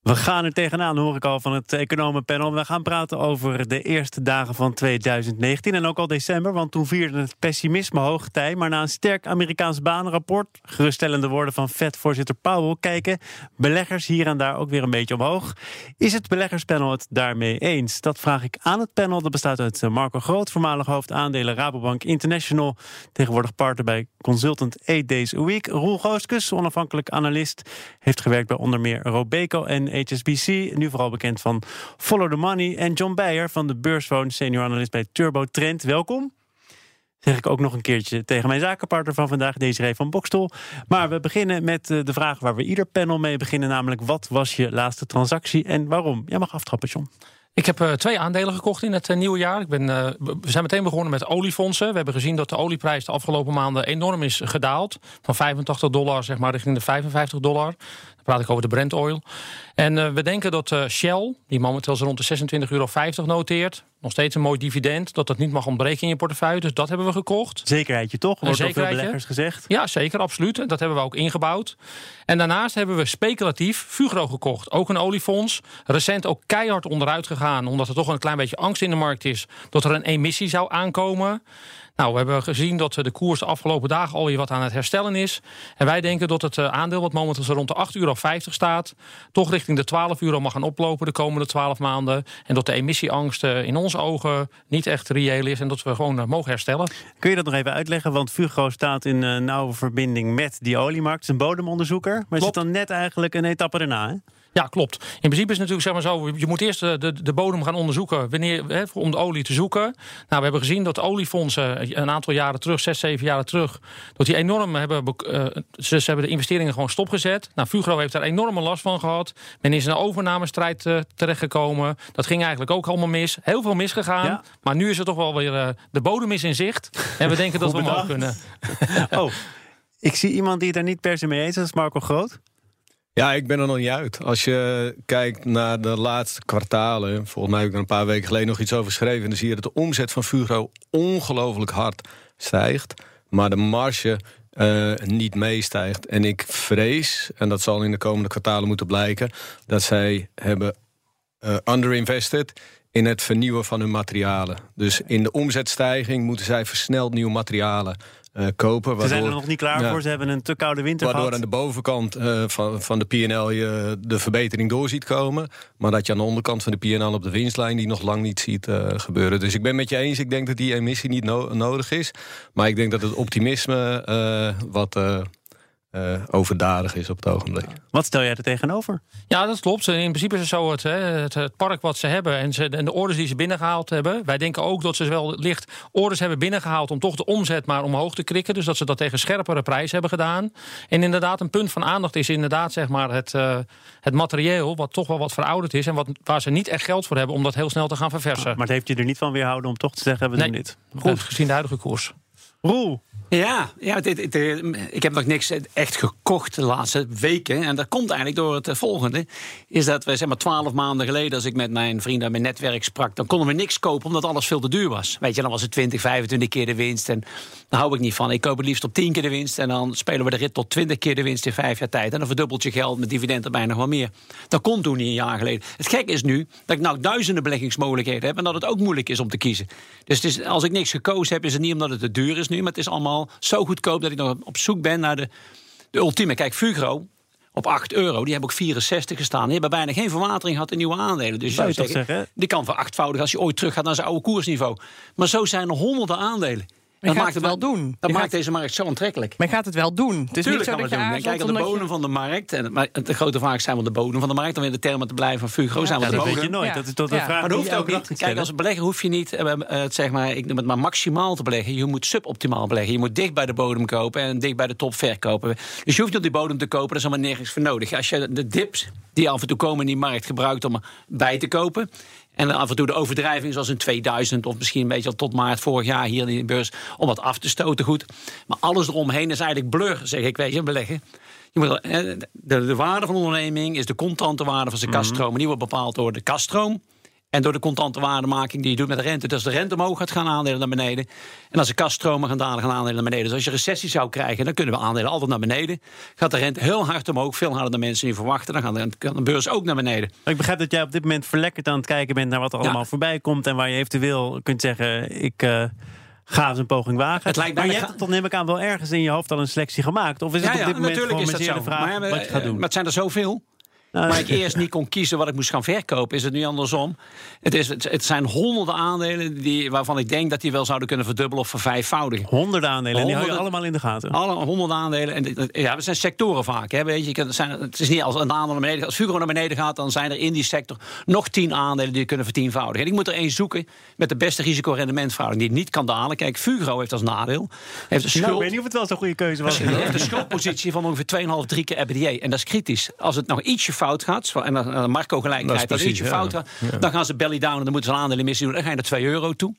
We gaan er tegenaan, hoor ik al van het economenpanel. We gaan praten over de eerste dagen van 2019 en ook al december, want toen vierde het pessimisme hoogtij. Maar na een sterk Amerikaans banenrapport, geruststellende woorden van Fed-voorzitter Powell, kijken beleggers hier en daar ook weer een beetje omhoog. Is het beleggerspanel het daarmee eens? Dat vraag ik aan het panel. Dat bestaat uit Marco Groot, voormalig hoofd aandelen Rabobank International, tegenwoordig partner bij Consultant 8 Days a Week. Roel Gooskus, onafhankelijk analist, heeft gewerkt bij onder meer Robeco en HSBC. Nu vooral bekend van Follow the Money. En John Beyer van de Beursphone, senior analist bij Turbo Trend. Welkom. Zeg ik ook nog een keertje tegen mijn zakenpartner van vandaag, Desiree van Bokstol. Maar we beginnen met eh, de vraag waar we ieder panel mee beginnen. Namelijk, wat was je laatste transactie en waarom? Jij mag aftrappen, John. Ik heb uh, twee aandelen gekocht in het uh, nieuwe jaar. Ik ben, we zijn meteen begonnen met oliefondsen. We hebben gezien dat de olieprijs de afgelopen maanden enorm is gedaald. Van 85 dollar zeg maar, richting de 55 dollar. Dan praat ik over de Brent oil. En we denken dat Shell, die momenteel rond de 26,50 euro noteert... nog steeds een mooi dividend, dat dat niet mag ontbreken in je portefeuille. Dus dat hebben we gekocht. Zekerheidje toch, wordt door veel beleggers gezegd. Ja, zeker, absoluut. Dat hebben we ook ingebouwd. En daarnaast hebben we speculatief Fugro gekocht. Ook een oliefonds. Recent ook keihard onderuit gegaan, omdat er toch een klein beetje angst in de markt is... dat er een emissie zou aankomen... Nou, we hebben gezien dat de koers de afgelopen dagen alweer wat aan het herstellen is. En wij denken dat het eh, aandeel, wat momenteel rond de 8,50 euro staat... toch richting de 12 euro mag gaan oplopen de komende 12 maanden. En dat de emissieangst eh, in onze ogen niet echt reëel is... en dat we gewoon eh, mogen herstellen. Kun je dat nog even uitleggen? Want Fugro staat in nauwe verbinding met die oliemarkt. Een bodemonderzoeker, maar zit dan net eigenlijk een etappe erna, hè? Ja, klopt. In principe is het natuurlijk zeg maar zo: je moet eerst de, de bodem gaan onderzoeken wanneer, hè, om de olie te zoeken. Nou, we hebben gezien dat oliefondsen een aantal jaren terug, zes, zeven jaren terug, dat die enorm hebben. Uh, ze, ze, hebben de investeringen gewoon stopgezet. Nou, Fugro heeft daar enorme last van gehad. Men is in een overnamestrijd uh, terechtgekomen. Dat ging eigenlijk ook allemaal mis. Heel veel misgegaan. Maar nu is er toch wel weer uh, de bodem is in zicht. En we denken dat we omhoog kunnen. oh, ik zie iemand die het er niet per se mee eens is. Dat is Marco Groot. Ja, ik ben er nog niet uit. Als je kijkt naar de laatste kwartalen... volgens mij heb ik er een paar weken geleden nog iets over geschreven... dan zie je dat de omzet van Fugro ongelooflijk hard stijgt... maar de marge uh, niet meestijgt. En ik vrees, en dat zal in de komende kwartalen moeten blijken... dat zij hebben uh, underinvested in het vernieuwen van hun materialen. Dus in de omzetstijging moeten zij versneld nieuwe materialen uh, kopen. Waardoor, ze zijn er nog niet klaar voor, ze hebben een te koude winter Waardoor gehad. aan de bovenkant uh, van, van de PNL je de verbetering door ziet komen. Maar dat je aan de onderkant van de PNL op de winstlijn die nog lang niet ziet uh, gebeuren. Dus ik ben met je eens, ik denk dat die emissie niet no nodig is. Maar ik denk dat het optimisme wat uh, overdadig is op het ogenblik. Wat stel jij er tegenover? Ja, dat klopt. In principe is het zo, het, het, het park wat ze hebben en, ze, en de orders die ze binnengehaald hebben. Wij denken ook dat ze wel licht orders hebben binnengehaald om toch de omzet maar omhoog te krikken. Dus dat ze dat tegen scherpere prijs hebben gedaan. En inderdaad, een punt van aandacht is inderdaad zeg maar, het, uh, het materieel, wat toch wel wat verouderd is en wat, waar ze niet echt geld voor hebben om dat heel snel te gaan verversen. Maar het heeft je er niet van weerhouden om toch te zeggen, we nee, doen dit. Goed, gezien de huidige koers. Roel, ja, ja dit, ik heb nog niks echt gekocht de laatste weken. En dat komt eigenlijk door het volgende. Is dat we zeg maar twaalf maanden geleden, als ik met mijn vrienden en mijn netwerk sprak, dan konden we niks kopen omdat alles veel te duur was. Weet je, dan was het 20, 25 keer de winst. En daar hou ik niet van. Ik koop het liefst op 10 keer de winst. En dan spelen we de rit tot 20 keer de winst in vijf jaar tijd. En dan verdubbelt je geld met dividend erbij nog wel meer. Dat kon toen niet een jaar geleden. Het gekke is nu dat ik nou duizenden beleggingsmogelijkheden heb. En dat het ook moeilijk is om te kiezen. Dus het is, als ik niks gekozen heb, is het niet omdat het te duur is nu. Maar het is allemaal zo goedkoop dat ik nog op zoek ben naar de, de ultieme. Kijk, Fugro op 8 euro, die hebben ook 64 gestaan. Die hebben bijna geen verwatering gehad in nieuwe aandelen. Dus je zou zeggen, zeggen, die kan voor achtvoudig als je ooit terug gaat naar zijn oude koersniveau. Maar zo zijn er honderden aandelen. Dat maakt het wel doen. Dat maakt deze markt zo aantrekkelijk. Maar gaat het wel doen? Het is Tuurlijk niet zo dat je doen. Kijk de bodem je... van de markt. En, maar de grote vraag zijn we de bodem van de markt. Dan weer de termen te blijven van Fugro. Ja, zijn we de dat bodem. weet je nooit. Ja. Dat is tot een Ja. vraag Maar dat hoeft ook niet. Kijk, als belegger hoef je niet, uh, uh, zeg maar, ik noem het maar maximaal te beleggen. Je moet suboptimaal beleggen. Je moet dicht bij de bodem kopen en dicht bij de top verkopen. Dus je hoeft niet op die bodem te kopen. Daar is allemaal nergens voor nodig. Als je de dips die af en toe komen in die markt gebruikt om bij te kopen. En af en toe de overdrijving, zoals in 2000 of misschien een beetje tot maart vorig jaar hier in de beurs, om wat af te stoten. Goed. Maar alles eromheen is eigenlijk blur, zeg ik, weet je, beleggen. Je moet, eh, de, de waarde van de onderneming is de contante waarde van zijn kaststroom. En die wordt bepaald door de kaststroom. En door de contante waardemaking die je doet met de rente. Dus als de rente omhoog gaat, gaan aandelen naar beneden. En als de kaststromen gaan dalen, gaan aandelen naar beneden. Dus als je recessie zou krijgen, dan kunnen we aandelen altijd naar beneden. Gaat de rente heel hard omhoog, veel harder dan mensen nu verwachten. Dan gaan de, beurs ook naar beneden. Ik begrijp dat jij op dit moment verlekkerd aan het kijken bent naar wat er Ja. allemaal voorbij komt. En waar je eventueel kunt zeggen, ik eh, ga eens een poging wagen. Het lijkt maar je hebt toch neem ik aan wel ergens in je hoofd al een selectie gemaakt? Of is het op dit moment gewoon de vraag Maar, eh, wat je gaat doen? Maar het zijn er zoveel. Nou, Maar ik eerst niet kon kiezen wat ik moest gaan verkopen, is het nu andersom. Het, is, het, zijn honderden aandelen die, waarvan ik denk dat die wel zouden kunnen verdubbelen of vervijfvoudigen. Honderden aandelen, en die hou je Honderden- allemaal in de gaten. Alle honderd aandelen. En ja, het zijn sectoren vaak. Hè, weet je. Het zijn, het is niet als een aandeel naar beneden gaat. Als Fugro naar beneden gaat, dan zijn er in die sector nog tien aandelen die je kunnen vertienvoudigen. En ik moet er één zoeken met de beste risico-rendementverhouding die niet kan dalen. Kijk, Fugro heeft als nadeel. Heeft een Nou, schuld. ik weet niet of het wel zo'n goede keuze was. Heeft een schuldpositie van ongeveer 2,5, 3 keer EBITDA. En dat is kritisch. Als het nog ietsje fout gaat, en dan Marco gelijk Dat is ietsje ja. fout gaat, dan gaan ze belly down en dan moeten ze een aandelenemissie doen. Dan ga je naar 2 euro toe.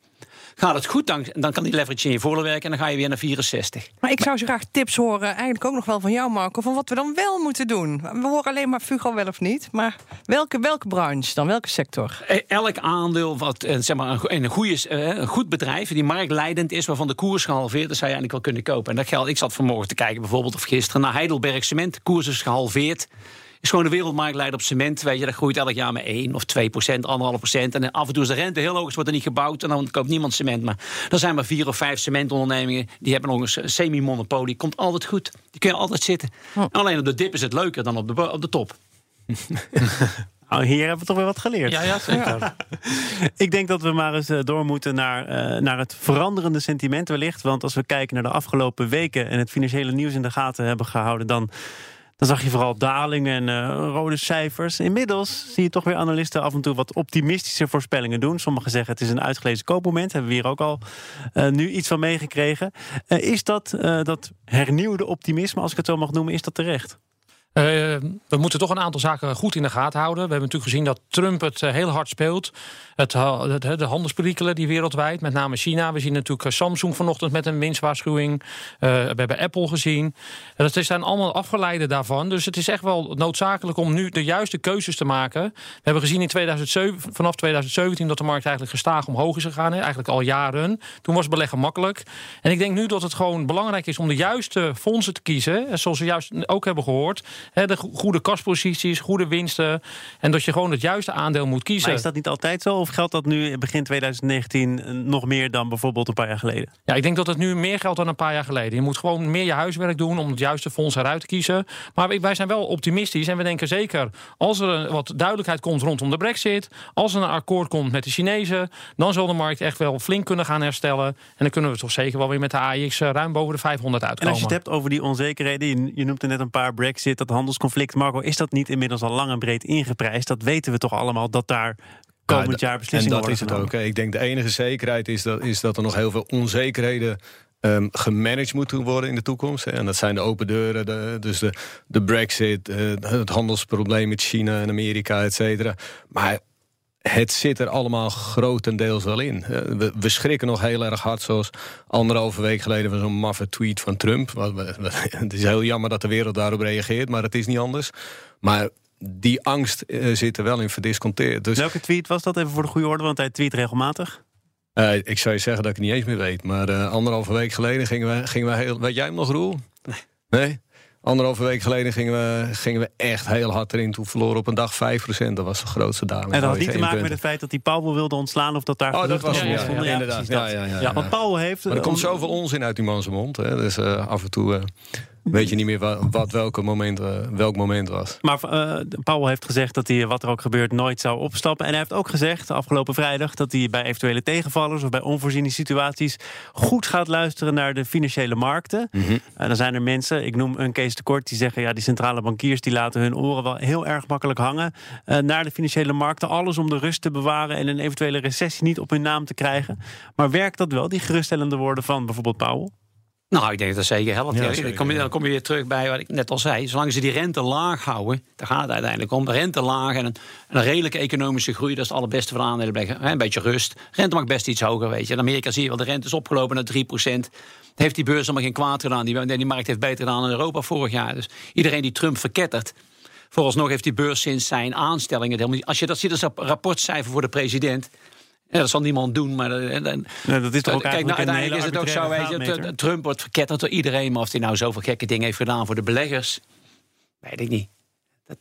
Gaat het goed, dan, dan kan die leverage in je voordeel werken en dan ga je weer naar 64. Maar ik zou zo graag tips horen, eigenlijk ook nog wel van jou, Marco, van wat we dan wel moeten doen. We horen alleen maar Fugro wel of niet, maar welke, welke branche dan, welke sector? E- Elk aandeel wat eh, zeg maar, een, go- een, goede, eh, een goed bedrijf, die marktleidend is, waarvan de koers gehalveerd is, zou je eigenlijk wel kunnen kopen. En dat geldt, ik zat vanmorgen te kijken, bijvoorbeeld of gisteren naar Heidelberg Cement. De koers is gehalveerd. Is gewoon de wereldmarktleider op cement. Weet je, dat groeit elk jaar met 1 of 2 procent, 1,5 procent. En af en toe is de rente heel hoog, is wordt er niet gebouwd. En dan koopt niemand cement. Maar er zijn maar vier of vijf cementondernemingen. Die hebben nog een semi-monopolie. Komt altijd goed. Die kun je altijd zitten. Alleen op de dip is het leuker dan op de, op de top. Nou, hier hebben we toch weer wat geleerd. Ja, ja, zeker. Ik denk dat we maar eens eh, door moeten naar, eh, naar het veranderende sentiment wellicht. Want als we kijken naar de afgelopen weken en het financiële nieuws in de gaten hebben gehouden, dan, dan zag je vooral dalingen en eh, rode cijfers. Inmiddels zie je toch weer analisten af en toe wat optimistische voorspellingen doen. Sommigen zeggen het is een uitgelezen koopmoment. Hebben we hier ook al eh, nu iets van meegekregen. Eh, is dat, dat hernieuwde optimisme, als ik het zo mag noemen, is dat terecht? Eh, we moeten toch een aantal zaken goed in de gaten houden. We hebben natuurlijk gezien dat Trump het eh, heel hard speelt. Het, de handelsperikelen die wereldwijd, met name China. We zien natuurlijk eh, Samsung vanochtend met een winstwaarschuwing. We hebben Apple gezien. En dat zijn allemaal afgeleiden daarvan. Dus het is echt wel noodzakelijk om nu de juiste keuzes te maken. We hebben gezien in 2007, vanaf 2017 dat de markt eigenlijk gestaag omhoog is gegaan. Eigenlijk al jaren. Toen was beleggen makkelijk. En ik denk nu dat het gewoon belangrijk is om de juiste fondsen te kiezen. En zoals we juist ook hebben gehoord. De go- goede kasposities, goede winsten. En dat je gewoon het juiste aandeel moet kiezen. Maar is dat niet altijd zo? Of geldt dat nu begin 2019 eh, nog meer dan bijvoorbeeld een paar jaar geleden? Ja, ik denk dat het nu meer geldt dan een paar jaar geleden. Je moet gewoon meer je huiswerk doen om het juiste fonds eruit te kiezen. Maar wij- zijn wel optimistisch en we denken zeker... als er wat duidelijkheid komt rondom de brexit... als er een akkoord komt met de Chinezen... dan zal de markt echt wel flink kunnen gaan herstellen. En dan kunnen we toch zeker wel weer met de AX eh, ruim boven de 500 En uitkomen. als je het hebt over die onzekerheden, je, je noemt er net een paar Brexit, dat handelsconflict. Marco, is dat niet inmiddels al lang en breed ingeprijsd? Dat weten we toch allemaal dat daar komend Ja, jaar En beslissingen dat is worden het ook. Ik denk de enige zekerheid is dat, is dat er nog heel veel onzekerheden ehm, gemanaged moeten worden in de toekomst. En dat zijn de open deuren, de, dus de, de brexit, eh, het handelsprobleem met China en Amerika, et cetera. Maar het zit er allemaal grotendeels wel in. Eh, We, we schrikken nog heel erg hard, zoals anderhalve week geleden van zo'n maffe tweet van Trump. Het is heel jammer dat de wereld daarop reageert, maar het is niet anders. Maar die angst eh, zit er wel in verdisconteerd. Dus Welke tweet was dat even voor de goede orde? Want hij tweet regelmatig. eh, ik zou je zeggen dat ik het niet eens meer weet. Maar anderhalve week geleden gingen we, gingen we heel... Weet jij hem nog, Roel? Nee. Nee? Anderhalve week geleden gingen we, gingen we echt heel hard erin. Toen verloren op een dag 5%. Dat was de grootste daling. En dat had niet te maken met het feit dat hij Powell wilde ontslaan of dat daar Oh, dat was ja, ja, inderdaad. Ja, ja, ja, Ja, want. Powell heeft... Maar er komt om- zoveel onzin uit die man zijn mond. Hè? Dus eh, af en toe eh, weet je niet meer wa- wat welke moment, eh, welk moment was. Maar eh Powell heeft gezegd dat hij, wat er ook gebeurt, nooit zou opstappen. En hij heeft ook gezegd, afgelopen vrijdag, dat hij bij eventuele tegenvallers of bij onvoorziene situaties goed gaat luisteren naar de financiële markten. En dan zijn er mensen, ik noem een Kees tekort, die zeggen ja, die centrale bankiers die laten hun oren wel heel erg makkelijk hangen eh, naar de financiële markten. Alles om de rust te bewaren en een eventuele recessie niet op hun naam te krijgen. Maar werkt dat wel, die geruststellende woorden van bijvoorbeeld Powell? Nou, ik denk dat zeker helpt. Ja, zeker, dan, kom je, dan kom je weer terug bij wat ik net al zei. Zolang ze die rente laag houden, daar gaat het uiteindelijk om. Rente laag en een, een redelijke economische groei, dat is het allerbeste van. Hè, Een beetje rust. Rente mag best iets hoger, weet je. In Amerika zie je wel, de rente is opgelopen naar 3% Heeft die beurs allemaal geen kwaad gedaan. Die, die markt heeft beter gedaan in Europa vorig jaar. Dus iedereen die Trump verkettert. Vooralsnog heeft die beurs sinds zijn aanstelling het helemaal niet. Als je dat ziet als rapportcijfer voor de president. Ja, dat zal niemand doen, maar eh, dat is toch ook Kijk, nou, uiteindelijk is het ook zo, weet je, t- Trump wordt verketterd door iedereen, maar of hij nou zoveel gekke dingen heeft gedaan voor de beleggers, weet ik niet.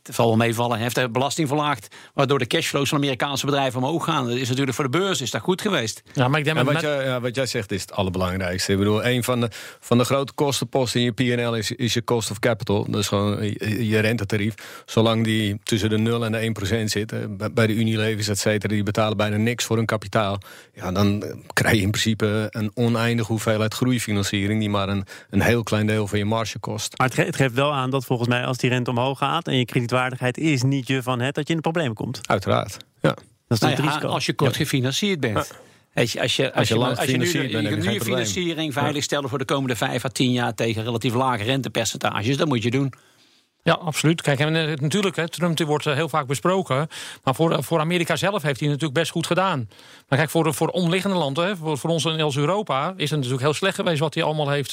Dat zal wel meevallen. Hij heeft de belasting verlaagd, waardoor de cashflows van Amerikaanse bedrijven omhoog gaan. Dat is natuurlijk voor de beurs is dat goed geweest. Ja, maar ik denk En met, wat, jij, ja, wat jij zegt is het allerbelangrijkste. Ik bedoel, een van de, van de grote kostenposten in je PNL is, is je cost of capital. Dat is gewoon je, je rentetarief. Zolang die tussen de 0 en de 1 procent zit, bij- de Unilevers, et cetera, die betalen bijna niks voor hun kapitaal. Ja, dan krijg je in principe een oneindige hoeveelheid groeifinanciering, die maar een, een heel klein deel van je marge kost. Maar het, ge- het geeft wel aan dat volgens mij als die rente omhoog gaat... en je kredietwaardigheid is niet je van het, dat je in de problemen komt. Uiteraard. Ja. Dat is Nou het ja, risico. als je kort gefinancierd bent. Weet je, als je, als je je, lang als je nu, bent, je nu je financiering veiligstellen voor de komende 5 à 10 jaar tegen relatief lage rentepercentages, dat moet je doen. Ja, absoluut. Kijk, en eh, natuurlijk, Trump wordt eh, heel vaak besproken. Maar voor, eh, voor Amerika zelf heeft hij natuurlijk best goed gedaan. Maar kijk, voor, voor omliggende landen, voor, voor ons in als Europa, is het natuurlijk heel slecht geweest wat hij allemaal heeft.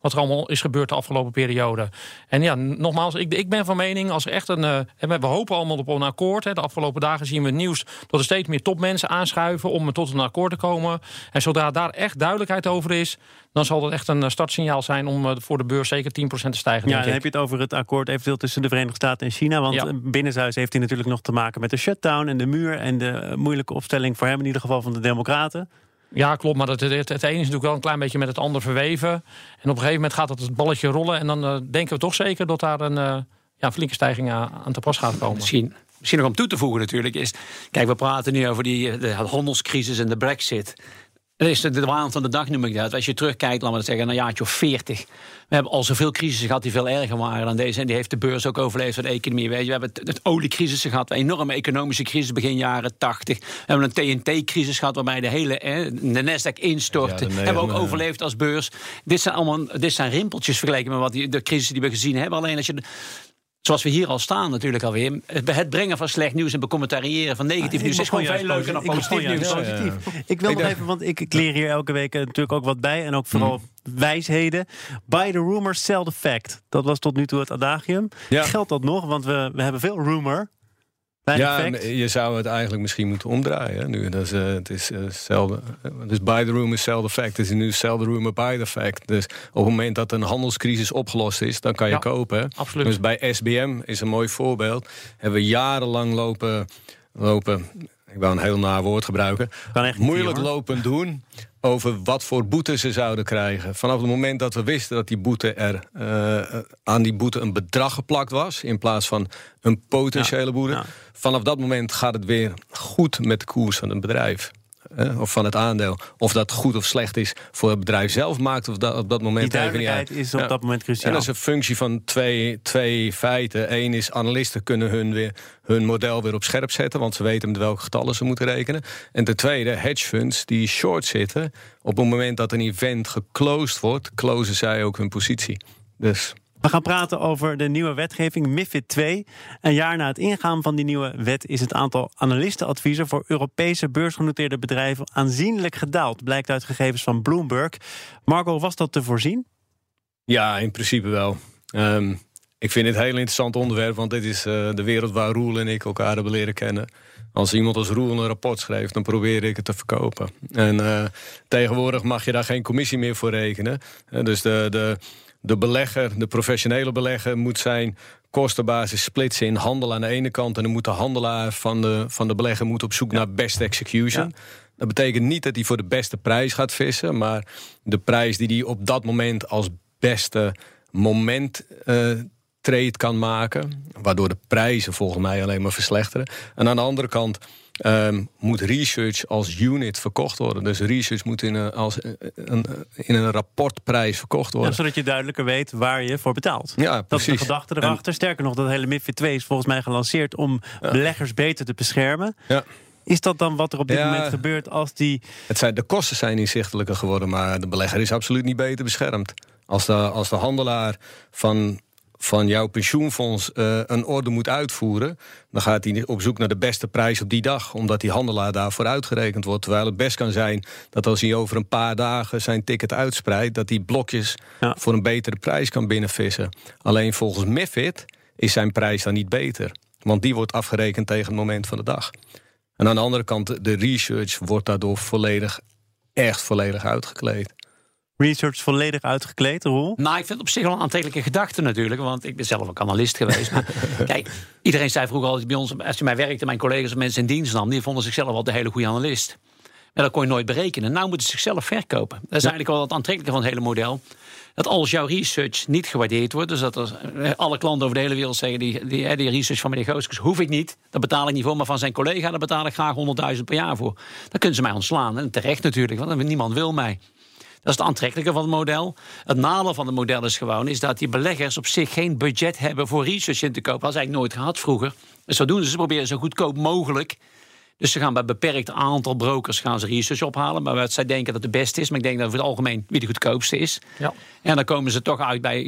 wat er allemaal is gebeurd de afgelopen periode. En ja, nogmaals, ik, ik ben van mening, als echt een. en we, hopen allemaal op een akkoord. De afgelopen dagen zien we het nieuws dat er steeds meer topmensen aanschuiven om tot een akkoord te komen. En zodra daar echt duidelijkheid over is, dan zal dat echt een eh, startsignaal zijn om eh, voor de beurs zeker 10% te stijgen. Ja, denk dan ik. heb je het over het akkoord eventueel tussen de Verenigde Staten en China. Want Ja. eh, binnenshuis heeft hij natuurlijk nog te maken met de shutdown en de muur... en de moeilijke opstelling voor hem in ieder geval van de democraten. Ja, klopt. Maar het, het, het ene is natuurlijk wel een klein beetje met het ander verweven. En op een gegeven moment gaat het, het balletje rollen. En dan denken we toch zeker dat daar een eh, ja, flinke stijging aan, aan te pas gaat komen. Misschien, misschien nog om toe te voegen natuurlijk is... Kijk, we praten nu over die, de handelscrisis en de brexit. Dat is de, de waan van de dag, noem ik dat. Als je terugkijkt, laten we zeggen, een jaartje of 40. We hebben al zoveel crisissen gehad die veel erger waren dan deze. En die heeft de beurs ook overleefd van de economie. Weet je, we hebben het, het oliecrisis gehad, een enorme economische crisis begin jaren 80. We hebben een TNT-crisis gehad waarbij de hele hè, de Nasdaq instortte. Ja, de hebben we ook overleefd als beurs. Dit zijn allemaal dit zijn rimpeltjes vergeleken met wat die, de crisis die we gezien hebben. Alleen als je de- Zoals we hier al staan natuurlijk alweer. Het brengen van slecht nieuws en becommentariëren van negatief Ik nieuws is gewoon veel leuker dan positief nieuws. positief. Ik wil Ik nog even, want ik, ik leer hier elke week eh, natuurlijk ook wat bij. En ook vooral Hmm. wijsheden. Buy the rumor, sell the fact. Dat was tot nu toe het adagium. Ja. Geldt dat nog? Want we, we hebben veel rumor. Ja, je zou het eigenlijk misschien moeten omdraaien. Nu, dat is, eh, het is eh, zelden. Dus buy the rumor, sell the fact. Het is nu the rumor, buy the fact. Dus op het moment dat een handelscrisis opgelost is, dan kan je Ja, kopen. absoluut. Dus bij SBM is een mooi voorbeeld. Hebben we jarenlang lopen, lopen ik wou een heel naar woord gebruiken. Niet Moeilijk lopen doen over wat voor boete ze zouden krijgen. Vanaf het moment dat we wisten dat die boete er eh, aan die boete een bedrag geplakt was, in plaats van een potentiële boete. ja. Vanaf dat moment gaat het weer goed met de koers van een bedrijf. Eh, of van het aandeel. Of dat goed of slecht is voor het bedrijf zelf, maakt of dat op dat moment Die even niet uit. duidelijkheid is op Ja. dat moment En cruciaal. dat is een functie van twee, twee feiten. Eén is analisten kunnen hun, weer, hun model weer op scherp zetten, want ze weten met welke getallen ze moeten rekenen. En ten tweede, hedge funds die short zitten, op het moment dat een event geclosed wordt, closen zij ook hun positie. Dus We gaan praten over de nieuwe wetgeving MIFID 2. Een jaar na het ingaan van die nieuwe wet is het aantal analistenadviezen voor Europese beursgenoteerde bedrijven aanzienlijk gedaald, blijkt uit gegevens van Bloomberg. Marco, was dat te voorzien? ja, in principe wel. Ehm, ik vind het een heel interessant onderwerp, want dit is eh, de wereld waar Roel en ik elkaar hebben leren kennen. Als iemand als Roel een rapport schrijft, dan probeer ik het te verkopen. En eh, tegenwoordig mag je daar geen commissie meer voor rekenen. Eh, dus de, de, de belegger, de professionele belegger, moet zijn kostenbasis splitsen in handel aan de ene kant. En dan moet de handelaar van de, van de belegger moet op zoek naar best execution. Dat betekent niet dat hij voor de beste prijs gaat vissen, maar de prijs die hij op dat moment als beste moment eh, trade kan maken. Waardoor de prijzen volgens mij alleen maar verslechteren. En aan de andere kant ehm, moet research als unit verkocht worden. Dus research moet in een, als, een, een- in een rapportprijs verkocht Ja, worden. zodat je duidelijker weet waar je voor betaalt. Ja, Dat is de precies. gedachte erachter. Sterker nog, dat hele MIFID 2 is volgens mij gelanceerd om beleggers beter te beschermen. Ja. Is dat dan wat er op dit Ja. moment gebeurt als die... Het zijn, de kosten zijn inzichtelijker geworden, maar de belegger is absoluut niet beter beschermd. Als de, als de handelaar van, van jouw pensioenfonds eh, een order moet uitvoeren, dan gaat hij op zoek naar de beste prijs op die dag, omdat die handelaar daarvoor uitgerekend wordt. Terwijl het best kan zijn dat als hij over een paar dagen zijn ticket uitspreidt, dat hij blokjes Ja. voor een betere prijs kan binnenvissen. Alleen volgens MIFID is zijn prijs dan niet beter, want die wordt afgerekend tegen het moment van de dag. En aan de andere kant, de research wordt daardoor volledig, echt volledig uitgekleed. Research volledig uitgekleed, Roel? Nou, ik vind het op zich wel een aantrekkelijke gedachte natuurlijk. Want ik ben zelf ook analist geweest. Maar kijk, iedereen zei vroeger altijd bij ons... als je mij werkte, mijn collega's of mensen in dienst nam... die vonden zichzelf al de hele goede analist. Maar dat kon je nooit berekenen. Nou moeten ze zichzelf verkopen. Dat is eigenlijk wel het aantrekkelijke van het hele model. Dat als jouw research niet gewaardeerd wordt... dus dat er, eh, alle klanten over de hele wereld zeggen... die, die, eh, die research van meneer Gooskes hoef ik niet. Dat betaal ik niet voor. Maar van zijn collega, daar betaal ik graag 100.000 per jaar voor. Dan kunnen ze mij ontslaan. En terecht natuurlijk, want niemand wil mij. Dat is het aantrekkelijke van het model. Het nadeel van het model is gewoon is dat die beleggers op zich geen budget hebben voor research in te kopen. Dat is eigenlijk nooit gehad vroeger. Dus wat ze? Ze proberen zo goedkoop mogelijk. Dus ze gaan bij een beperkt aantal brokers gaan ze research ophalen. Maar wat zij denken dat het beste is. Maar ik denk dat over het algemeen wie de goedkoopste is. Ja. En dan komen ze toch uit bij.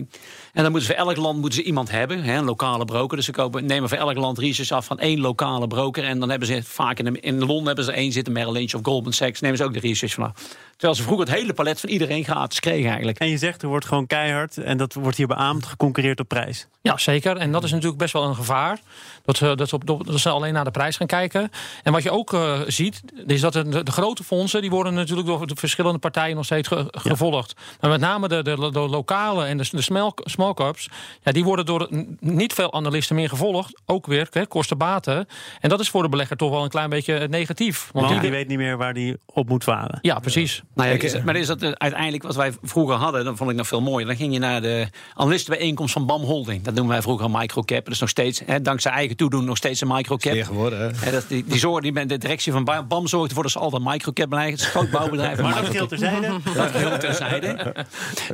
En dan moeten ze voor elk land moeten ze iemand hebben, hè, een lokale broker. Dus ze kopen, nemen voor elk land research af van één lokale broker. En dan hebben ze vaak in, de- in Londen hebben ze er één zitten, Merrill Lynch of Goldman Sachs. Nemen ze ook de research vanaf. Terwijl ze vroeger het hele palet van iedereen gratis kregen eigenlijk. En je zegt er wordt gewoon keihard en dat wordt hier beaamd geconcurreerd op prijs. Ja, zeker. En dat is natuurlijk best wel een gevaar. Dat, ze- dat, op, dat ze alleen naar de prijs gaan kijken. En wat je ook eh, ziet, is dat de, de grote fondsen... die worden natuurlijk door de verschillende partijen nog steeds ge- gevolgd. Maar met name de, de, de lokale en de, de small, small caps... Ja, die worden door niet veel analisten meer gevolgd. Ook weer hè, kosten-baten. En dat is voor de belegger toch wel een klein beetje negatief. Want Want die, die weet niet meer waar die op moet varen. ja, precies. Nou ja, is, maar is dat eh, uiteindelijk wat wij vroeger hadden, dan vond ik nog veel mooier. Dan ging je naar de analistenbijeenkomst van BAM Holding. Dat noemen wij vroeger een microcap. Dat is nog steeds, hè, dankzij eigen toedoen, nog steeds een microcap. Geworden, hè? Hè, dat, die, die, zorg, die, de directie van Ba- BAM zorgt ervoor dat ze altijd microcap blijven. Het is een groot bouwbedrijf. Maar dat geldt terzijde. Dat heel terzijde.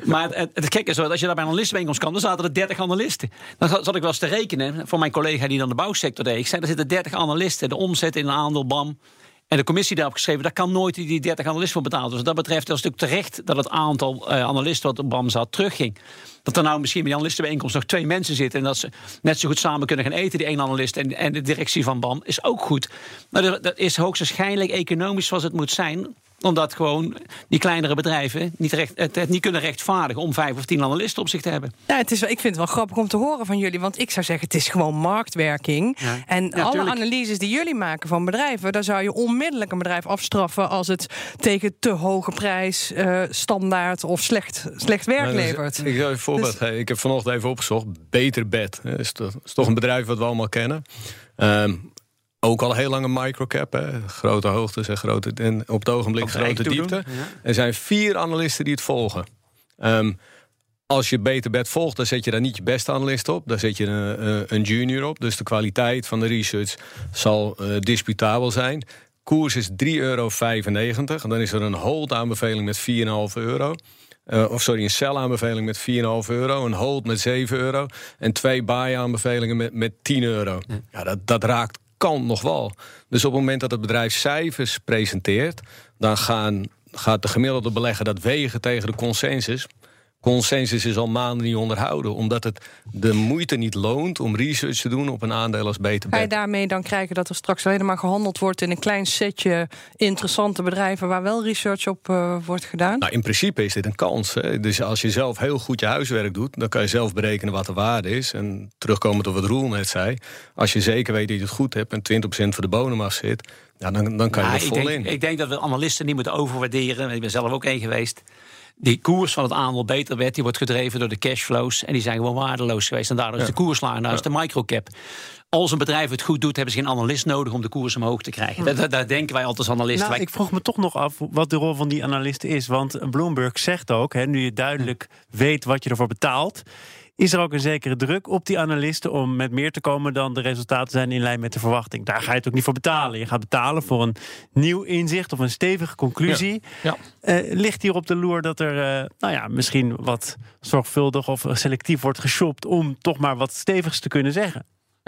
Maar het, het, het gekke is, als je daar bij een analistenbijeenkomst kwam, dan zaten er 30 analisten. Dan zat ik wel eens te rekenen voor mijn collega die dan de bouwsector deed. Ik zei, er zitten 30 analisten. De omzet in een aandeel BAM. En de commissie daarop geschreven, daar kan nooit die 30 analisten voor betalen. Dus wat dat betreft was het natuurlijk terecht dat het aantal eh, analisten wat op BAM zat terugging. Dat er nou misschien bij die analistenbijeenkomst nog twee mensen zitten. En dat ze net zo goed samen kunnen gaan eten, die één analist en, en de directie van BAM, is ook goed. Maar dat, dat is hoogstwaarschijnlijk economisch zoals het moet zijn omdat gewoon die kleinere bedrijven niet recht, het, het niet kunnen rechtvaardigen om vijf of tien analisten op zich te hebben. Ja, het is, wel- ik vind het wel grappig om te horen van jullie. Want ik zou zeggen, het is gewoon marktwerking. Ja. En Ja, alle tuurlijk. analyses die jullie maken van bedrijven... daar zou je onmiddellijk een bedrijf afstraffen... als het tegen te hoge prijs, eh, standaard of slecht, slecht werk Nou, dus, levert. Ik zal je een voorbeeld Dus- geven. Ik heb vanochtend even opgezocht. Beter Bed. Dat is toch, is toch een bedrijf wat we allemaal kennen. Ehm, ook al heel lang een microcap. Hè. Grote hoogtes en, grote, en op het ogenblik Op grote diepte. Er zijn vier analisten die het volgen. Ehm, als je Beter Bed volgt, dan zet je daar niet je beste analist op. Dan zet je een, eh, een junior op. Dus de kwaliteit van de research zal eh, disputabel zijn. Koers is 3,95 euro. En dan is er een hold aanbeveling met 4,5 euro. Eh, of sorry, een sell aanbeveling met 4,5 euro. Een hold met 7 euro. En twee buy aanbevelingen met, met 10 euro. Ja, dat, dat raakt kan nog wel. Dus op het moment dat het bedrijf cijfers presenteert... dan gaan, gaat de gemiddelde belegger dat wegen tegen de consensus. Consensus is al maanden niet onderhouden. Omdat het de moeite niet loont om research te doen op een aandeel als beter Ga je daarmee dan krijgen dat er straks alleen maar gehandeld wordt... in een klein setje interessante bedrijven... waar wel research op eh, wordt gedaan? Nou, in principe is dit een kans. Hè. Dus als je zelf heel goed je huiswerk doet, dan kan je zelf berekenen wat de waarde is. En terugkomend op wat Roel net zei, als je zeker weet dat je het goed hebt en 20% voor de bodem af zit, ja, dan, dan kan je er vol denk, in. ik denk dat we analisten niet moeten overwaarderen. Ik ben zelf ook één geweest. Die koers van het aandeel beter werd, die wordt gedreven door de cashflows. En die zijn gewoon waardeloos geweest. En daardoor is de koers laag. Nou is de microcap. Als een bedrijf het goed doet, hebben ze geen analist nodig om de koers omhoog te krijgen. Dat, dat denken wij altijd als analisten. Nou, Wij- ik vroeg me toch nog af wat de rol van die analist is. Want Bloomberg zegt ook, hè, nu je duidelijk weet wat je ervoor betaalt... is er ook een zekere druk op die analisten om met meer te komen... dan de resultaten zijn in lijn met de verwachting. Daar ga je het ook niet voor betalen. Je gaat betalen voor een nieuw inzicht of een stevige conclusie. Ja. Eh, ligt hier op de loer dat er eh, nou ja, misschien wat zorgvuldig of selectief wordt geshopt... om toch maar wat stevigs te kunnen zeggen?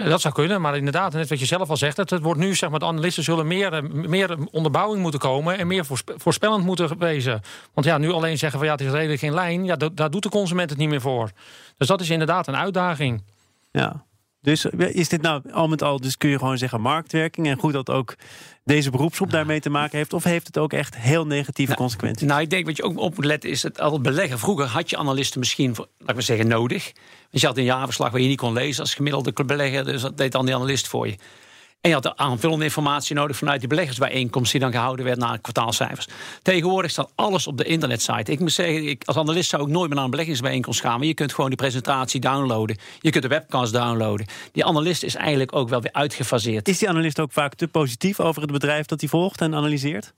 Dat zou kunnen, maar inderdaad, net wat je zelf al zegt, het, het wordt nu, zeg maar, de analisten zullen meer, meer onderbouwing moeten komen en meer voorspe- voorspellend moeten wezen. Want ja, nu alleen zeggen van ja, het is redelijk geen lijn, ja, daar doet de consument het niet meer voor. Dus dat is inderdaad een uitdaging. Ja. Dus is dit nou al met al, dus kun je gewoon zeggen marktwerking en goed dat ook deze beroepsgroep daarmee te maken heeft? Of heeft het ook echt heel negatieve consequenties? Nou, ik denk wat je ook op moet letten is het al beleggen. Vroeger had je analisten misschien, laat ik maar zeggen, nodig. Want je had een jaarverslag waar je niet kon lezen als gemiddelde belegger. Dus dat deed dan die analist voor je. En je had de aanvullende informatie nodig vanuit die beleggersbijeenkomst die dan gehouden werd na kwartaalcijfers. Tegenwoordig staat alles op de internetsite. Ik moet zeggen, ik, als analist zou ik nooit meer naar een beleggingsbijeenkomst gaan. Maar je kunt gewoon die presentatie downloaden. Je kunt de webcast downloaden. Die analist is eigenlijk ook wel weer uitgefaseerd. Is die analist ook vaak te positief over het bedrijf dat hij volgt en analyseert?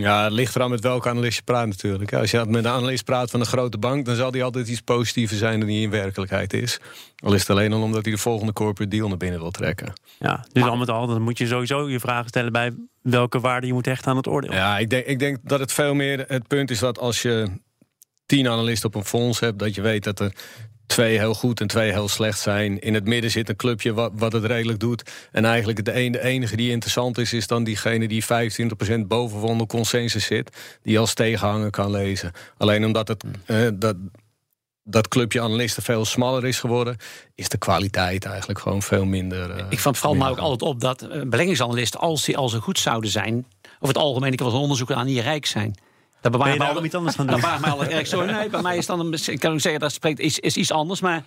Ja, het ligt eraan met welke analist je praat natuurlijk. Als je met een analist praat van een grote bank... dan zal die altijd iets positiever zijn dan die in werkelijkheid is. Al is het alleen al omdat hij de volgende corporate deal naar binnen wil trekken. Ja, dus al met al, dan moet je sowieso je vragen stellen bij welke waarde je moet hechten aan het oordeel. Ja, ik denk, ik denk dat het veel meer het punt is dat als je tien analisten op een fonds hebt... dat je weet dat er twee heel goed en twee heel slecht zijn. In het midden zit een clubje wat, wat het redelijk doet. En eigenlijk de, een, de enige die interessant is... is dan diegene die 25% boven van de consensus zit... die als tegenhanger kan lezen. Alleen omdat het... eh, dat, dat clubje analisten veel smaller is geworden, is de kwaliteit eigenlijk gewoon veel minder. eh, Ik vond vooral maar ook altijd op dat eh, beleggingsanalisten, als die al zo goed zouden zijn, over het algemeen, ik wel eens onderzoek aan, niet rijk zijn. Dat Ben je daarom al- iets anders gaan dat doen? bewaart mij al erg zo. Nee, bij mij is dan een, ik kan ook zeggen dat spreekt is, is iets anders, maar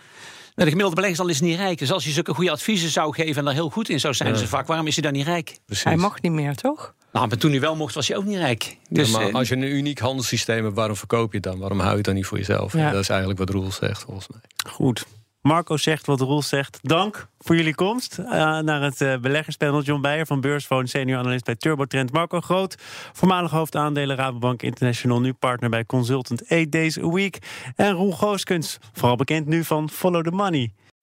de gemiddelde beleggingsanalist is niet rijk. Dus als je zulke goede adviezen zou geven en daar heel goed in zou zijn, in zijn vak, waarom is hij dan niet rijk? Precies. Hij mag niet meer, toch? Nou, maar toen hij wel mocht, was hij ook niet rijk. Dus Ja, maar eh, als je een uniek handelssysteem hebt, waarom verkoop je het dan? Waarom hou je het dan niet voor jezelf? Ja. Dat is eigenlijk wat Roel zegt, volgens mij. Goed. Marco zegt wat Roel zegt. Dank voor jullie komst eh, naar het eh, beleggerspanel. John Beijer van Beursfoon, senior analist bij TurboTrend. Marco Groot, voormalig hoofdaandelen Rabobank International. Nu partner bij Consultant 8 Days a Week. En Roel Gooskens, vooral bekend nu van Follow the Money.